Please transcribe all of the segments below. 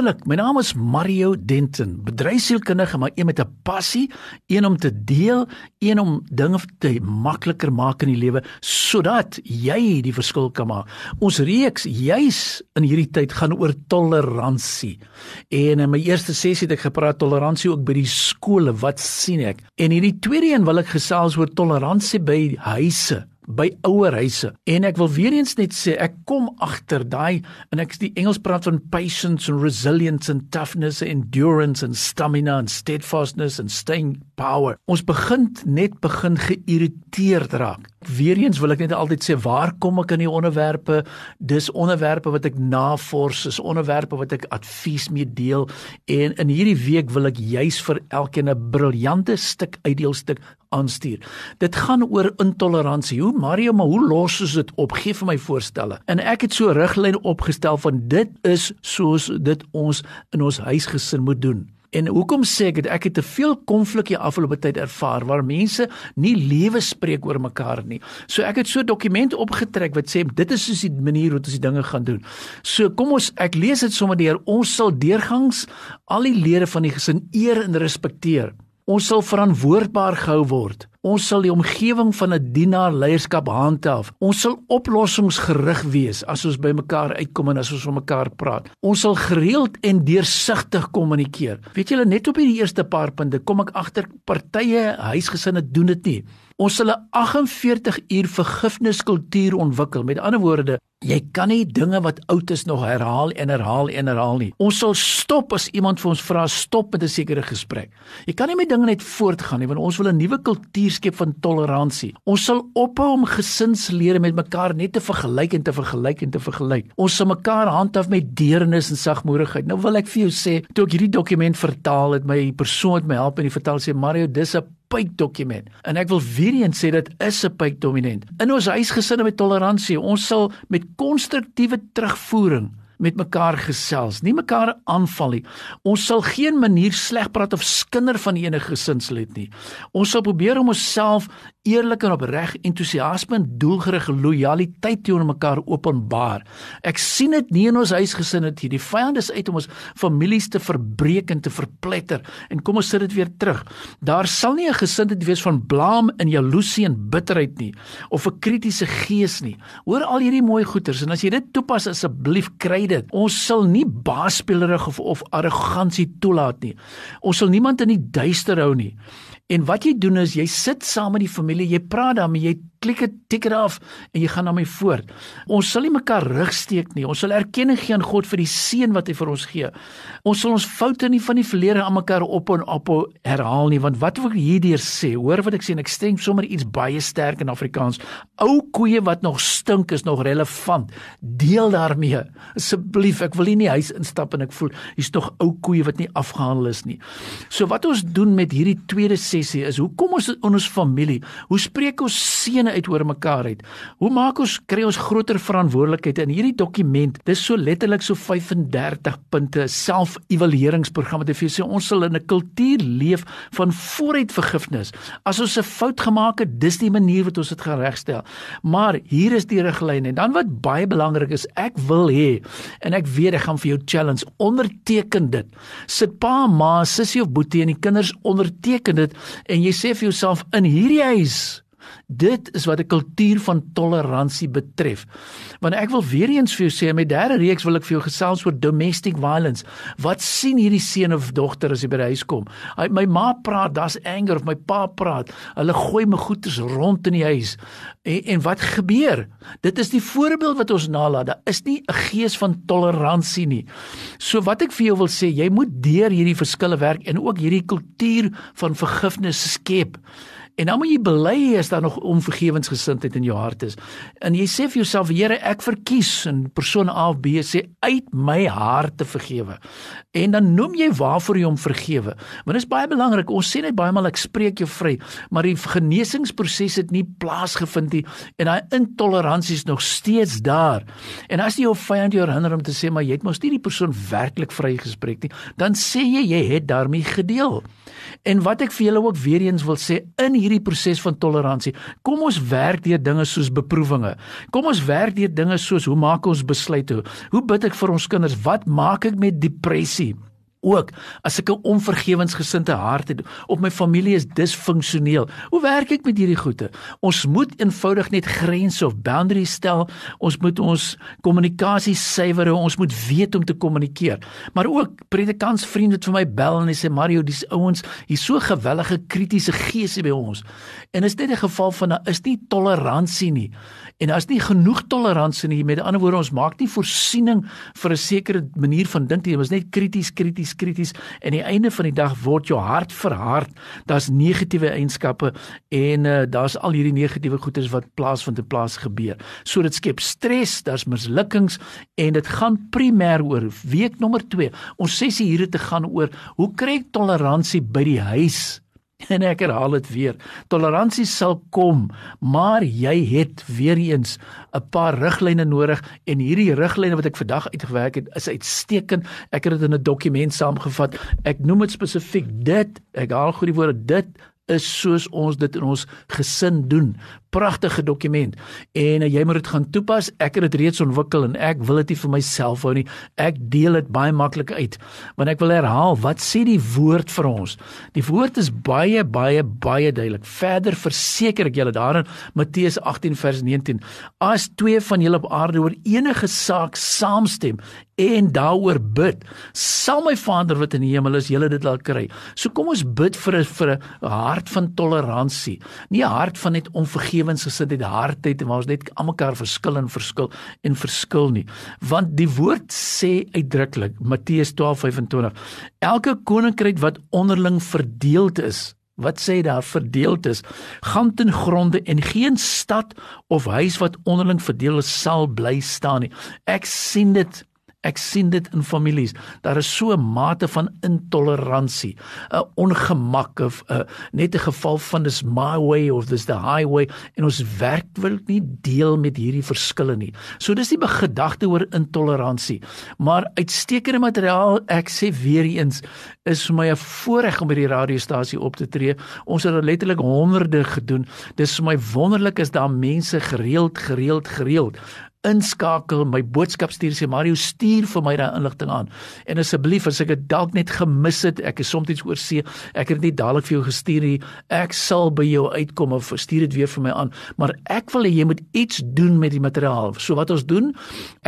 Wonderlik. My naam is Mario Denton, bedryfsielkundige, maar een met 'n passie, een om te deel, een om dinge te makliker maak in die lewe sodat jy die verskil kan maak. Ons reeks juis in hierdie tyd gaan oor toleransie. En in my eerste sessie het ek gepraat toleransie ook by die skole. Wat sien ek? En hierdie tweede een wil ek gesels oor toleransie by huise by ouerhuise en ek wil weer eens net sê ek kom agter daai en ek die Engels praat van patience and resilience and toughness and endurance and stamina and steadfastness and staying power. Ons begin net begin geïrriteerd raak weer eens wil ek net altyd sê waar kom ek in die onderwerpe dis onderwerpe wat ek navors is onderwerpe wat ek advies mee deel en in hierdie week wil ek juis vir elkeen 'n briljante stuk uitdeelstuk aanstuur. Dit gaan oor intoleransie. Hoe Mario, maar hoe los ons dit op? Gee vir my voorstelle. En ek het so 'n riglyn opgestel van dit is soos dit ons in ons huisgesin moet doen. En hoekom sê ek dit? Ek het te veel konflik hier afgelope tyd ervaar waar mense nie lewe spreek oor mekaar nie. So ek het so 'n dokument opgetrek wat sê dit is soos die manier hoe ons die dinge gaan doen. So kom ons ek lees dit sommer deur. Ons sal deurgangs al die lede van die gesin eer en respekteer. Ons sal verantwoordbaar gehou word. Ons sal die omgewing van 'n dienaar leierskap handhaaf. Ons sal oplossingsgerig wees as ons by mekaar uitkom en as ons met mekaar praat. Ons sal gereeld en deursigtig kommunikeer. Weet julle net op hierdie eerste paar punte kom ek agter partye huisgesinne doen dit nie. Ons sal 'n 48 uur vergifniskultuur ontwikkel. Met ander woorde, jy kan nie dinge wat oud is nog herhaal en herhaal en herhaal nie. Ons sal stop as iemand vir ons vra stop met 'n sekere gesprek. Jy kan nie met dinge net voortgaan nie want ons wil 'n nuwe kultuur skep van toleransie. Ons sal ophou om gesinslede met mekaar net te vergelyk en te vergelyk en te vergelyk. Ons sal mekaar handhaaf met deernis en sagmoedigheid. Nou wil ek vir jou sê, toe ek hierdie dokument vertaal het, my persoon het my help in die vertaal sê Mario, dis 'n pype dokument. En ek wil weer eens sê dit is 'n pype dominant. In ons huisgesinne met toleransie, ons sal met konstruktiewe terugvoering met mekaar gesels, nie mekaar aanval nie. Ons sal geen manier sleg praat of skinder van enige gesinslid nie. Ons sal probeer om onsself eerlik en opreg entoesiasme en doelgerigte lojaliteit teenoor mekaar openbaar. Ek sien dit nie in ons huisgesin dit hier. Die vyand is uit om ons families te verbreek en te verpletter. En kom ons sit dit weer terug. Daar sal nie 'n gesindheid wees van blaam en jaloesie en bitterheid nie of 'n kritiese gees nie. Hoor al hierdie mooi goeters en as jy dit toepas asseblief kry dit. Ons sal nie baasspeelerig of, of arrogansie toelaat nie. Ons sal niemand in die duister hou nie. En wat jy doen is jy sit saam met die familie, jy praat daarmee, jy klik dit tikker af en jy gaan na my voort. Ons sal nie mekaar rugsteek nie. Ons sal erkenning gee aan God vir die seën wat hy vir ons gee. Ons sal ons foute nie van die verlede aan mekaar op en op herhaal nie, want wat ek hierdeur sê? Hoor wat ek sê en ek stem sommer iets baie sterk in Afrikaans. Ou koeie wat nog stink is nog relevant. Deel daarmee. Asseblief, ek wil nie in die huis instap en ek voel hier's nog ou koeie wat nie afgehandel is nie. So wat ons doen met hierdie tweede sessie is, hoe kom ons in ons familie? Hoe spreek ons seën uit oor mekaar uit. Hoe maak ons kry ons groter verantwoordelikheid in hierdie dokument? Dis so letterlik so 35 punte self-evalueringsprogram wat vir sê ons sal in 'n kultuur leef van vooruit vergifnis. As ons 'n fout gemaak het, dis die manier wat ons dit gaan regstel. Maar hier is die riglyne en dan wat baie belangrik is, ek wil hê en ek weet ek gaan vir jou challenge onderteken dit. Sit pa, ma, sussie of boetie en die kinders onderteken dit en jy sê vir jouself in hierdie huis Dit is wat 'n kultuur van toleransie betref. Want ek wil weer eens vir jou sê, my derde reeks wil ek vir jou gesels oor domestic violence. Wat sien hierdie seun of dogter as hy by die huis kom? Hy my ma praat, daar's anger of my pa praat. Hulle gooi my goeders rond in die huis. En, en wat gebeur? Dit is die voorbeeld wat ons nalat. Daar is nie 'n gees van toleransie nie. So wat ek vir jou wil sê, jy moet deur hierdie verskille werk en ook hierdie kultuur van vergifnis skep. En dan moet jy bely as daar nog onvergewensgesindheid in jou hart is. En jy sê vir jouself, Here, ek verkies in persoon A of B sê uit my hart te vergewe. En dan noem jy waarvoor jy hom vergewe. Want dit is baie belangrik. Ons sê net baie maal ek spreek jou vry, maar die genesingsproses het nie plaasgevind nie en daai intoleransie is nog steeds daar. En as jy jou vyand jou herinner om te sê maar jy het mos nie die persoon werklik vrygespreek nie, dan sê jy jy het daarmee gedeel. En wat ek vir julle ook weer eens wil sê in hierdie proses van toleransie, kom ons werk deur dinge soos beproewinge. Kom ons werk deur dinge soos hoe maak ons besluite? Hoe bid ek vir ons kinders? Wat maak ek met depressie? Ook as ek 'n onvergewensgesinde hart het of my familie is disfunksioneel. Hoe werk ek met hierdie goeie? Ons moet eenvoudig net grense of boundaries stel. Ons moet ons kommunikasie suiwer hou. Ons moet weet om te kommunikeer. Maar ook predikants vriende het vir my bel en sê Mario, dis ouens, hier's so gewellige kritiese geese by ons. En is dit 'n geval van daar is nie toleransie nie. En daar's nie genoeg toleransie nie. Met ander woorde, ons maak nie voorsiening vir 'n sekere manier van dink nie. Ons net krities, krities krities krities en aan die einde van die dag word jou hart verhard. Daar's negatiewe eienskappe en uh, daar's al hierdie negatiewe goeders wat plaasvind in plaas gebeur. So dit skep stres, daar's mislukkings en dit gaan primêr oor week nommer 2. Ons sessie hier het te gaan oor hoe kry ek toleransie by die huis? En ek herhaal dit weer. Toleransie sal kom, maar jy het weer eens 'n paar riglyne nodig en hierdie riglyne wat ek vandag uitgewerk het, is uitstekend. Ek het dit in 'n dokument saamgevat. Ek noem dit spesifiek dit. Ek haal goed die woorde dit is soos ons dit in ons gesin doen. Pragtige dokument. En uh, jy moet dit gaan toepas. Ek het dit reeds ontwikkel en ek wil dit nie vir myself hou nie. Ek deel dit baie maklik uit. Want ek wil herhaal, wat sê die woord vir ons? Die woord is baie baie baie duidelik. Verder verseker ek julle daarin Matteus 18 vers 19. As twee van julle op aarde oor enige saak saamstem en daaroor bid, sal my Vader wat in die hemel is, julle dit laat kry. So kom ons bid vir 'n vir 'n hart van toleransie, nie 'n hart van net onvergewensgesindheid, hardheid waar ons net almekaar verskil en verskil en verskil nie. Want die woord sê uitdruklik, Matteus 12:25, elke koninkryk wat onderling verdeeld is, Wat sê daar verdeeld is, gaan ten gronde en geen stad of huis wat onderling verdeel is sal bly staan nie. Ek sien dit Ek sien dit in families. Daar is so 'n mate van intoleransie, 'n ongemak of 'n net 'n geval van dis my way of dis the highway en ons werk wil nie deel met hierdie verskille nie. So dis die gedagte oor intoleransie. Maar uitstekende materiaal, ek sê weer eens, is vir my 'n voorreg om by die radiostasie op te tree. Ons het letterlik honderde gedoen. Dis vir my wonderlik is daar mense gereeld gereeld gereeld inskakel my boodskap stuur sê Mario stuur vir my daai inligting aan en asseblief as ek dit dalk net gemis het ek is soms iets oorsee ek het dit nie dadelik vir jou gestuur nie ek sal by jou uitkom of stuur dit weer vir my aan maar ek wil hê jy moet iets doen met die materiaal so wat ons doen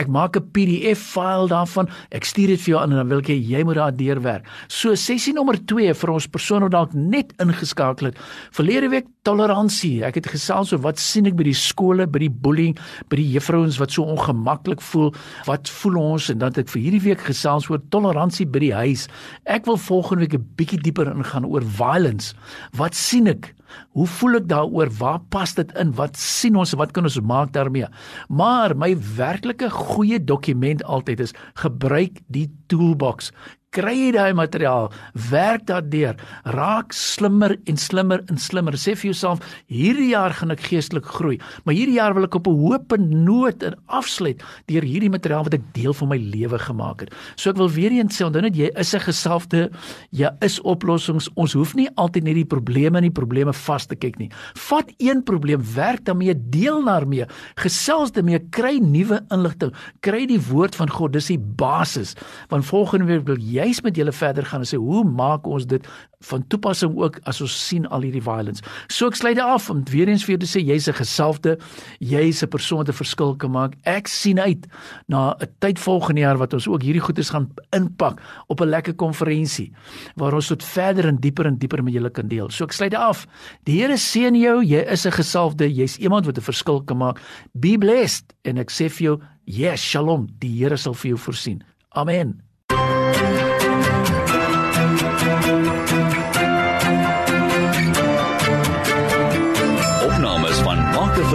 ek maak 'n PDF file daarvan ek stuur dit vir jou aan en dan wil ek hê jy moet daar deurwerk so sessie nommer 2 vir ons persoon wat dalk net ingeskakel het verlede week toleransie ek het gesels oor wat sien ek by die skole by die bullying by die juffrouens wat so ongemaklik voel. Wat voel ons en dat ek vir hierdie week gesels oor toleransie by die huis. Ek wil volgende week 'n bietjie dieper ingaan oor violence. Wat sien ek? Hoe voel ek daaroor? Waar pas dit in? Wat sien ons wat kan ons maak daarmee? Maar my werklike goeie dokument altyd is gebruik die toolbox kry jy daai materiaal, werk daardeur, raak slimmer en slimmer en slimmer. Sê vir jouself, hierdie jaar gaan ek geestelik groei, maar hierdie jaar wil ek op 'n hoop noot en afsluit deur hierdie materiaal wat ek deel van my lewe gemaak het. So ek wil weer eens sê, onthou net jy is 'n geselfde, jy is oplossings. Ons hoef nie altyd net die probleme en die probleme vas te kyk nie. Vat een probleem, werk daarmee, deel daarmee, gesels daarmee, kry nuwe inligting, kry die woord van God, dis die basis. Want volgende week wil jy juis met julle verder gaan en sê hoe maak ons dit van toepassing ook as ons sien al hierdie violence. So ek sluit dit af om weer eens vir jou te sê jy's 'n geselfde, jy's 'n persoon wat 'n verskil kan maak. Ek sien uit na 'n tyd volgende jaar wat ons ook hierdie goedes gaan inpak op 'n lekker konferensie waar ons tot verder en dieper en dieper met julle kan deel. So ek sluit dit af. Die Here seën jou. Jy is 'n geselfde, jy's iemand wat 'n verskil kan maak. Be blessed en ek sê vir jou, yes, shalom. Die Here sal vir jou voorsien. Amen.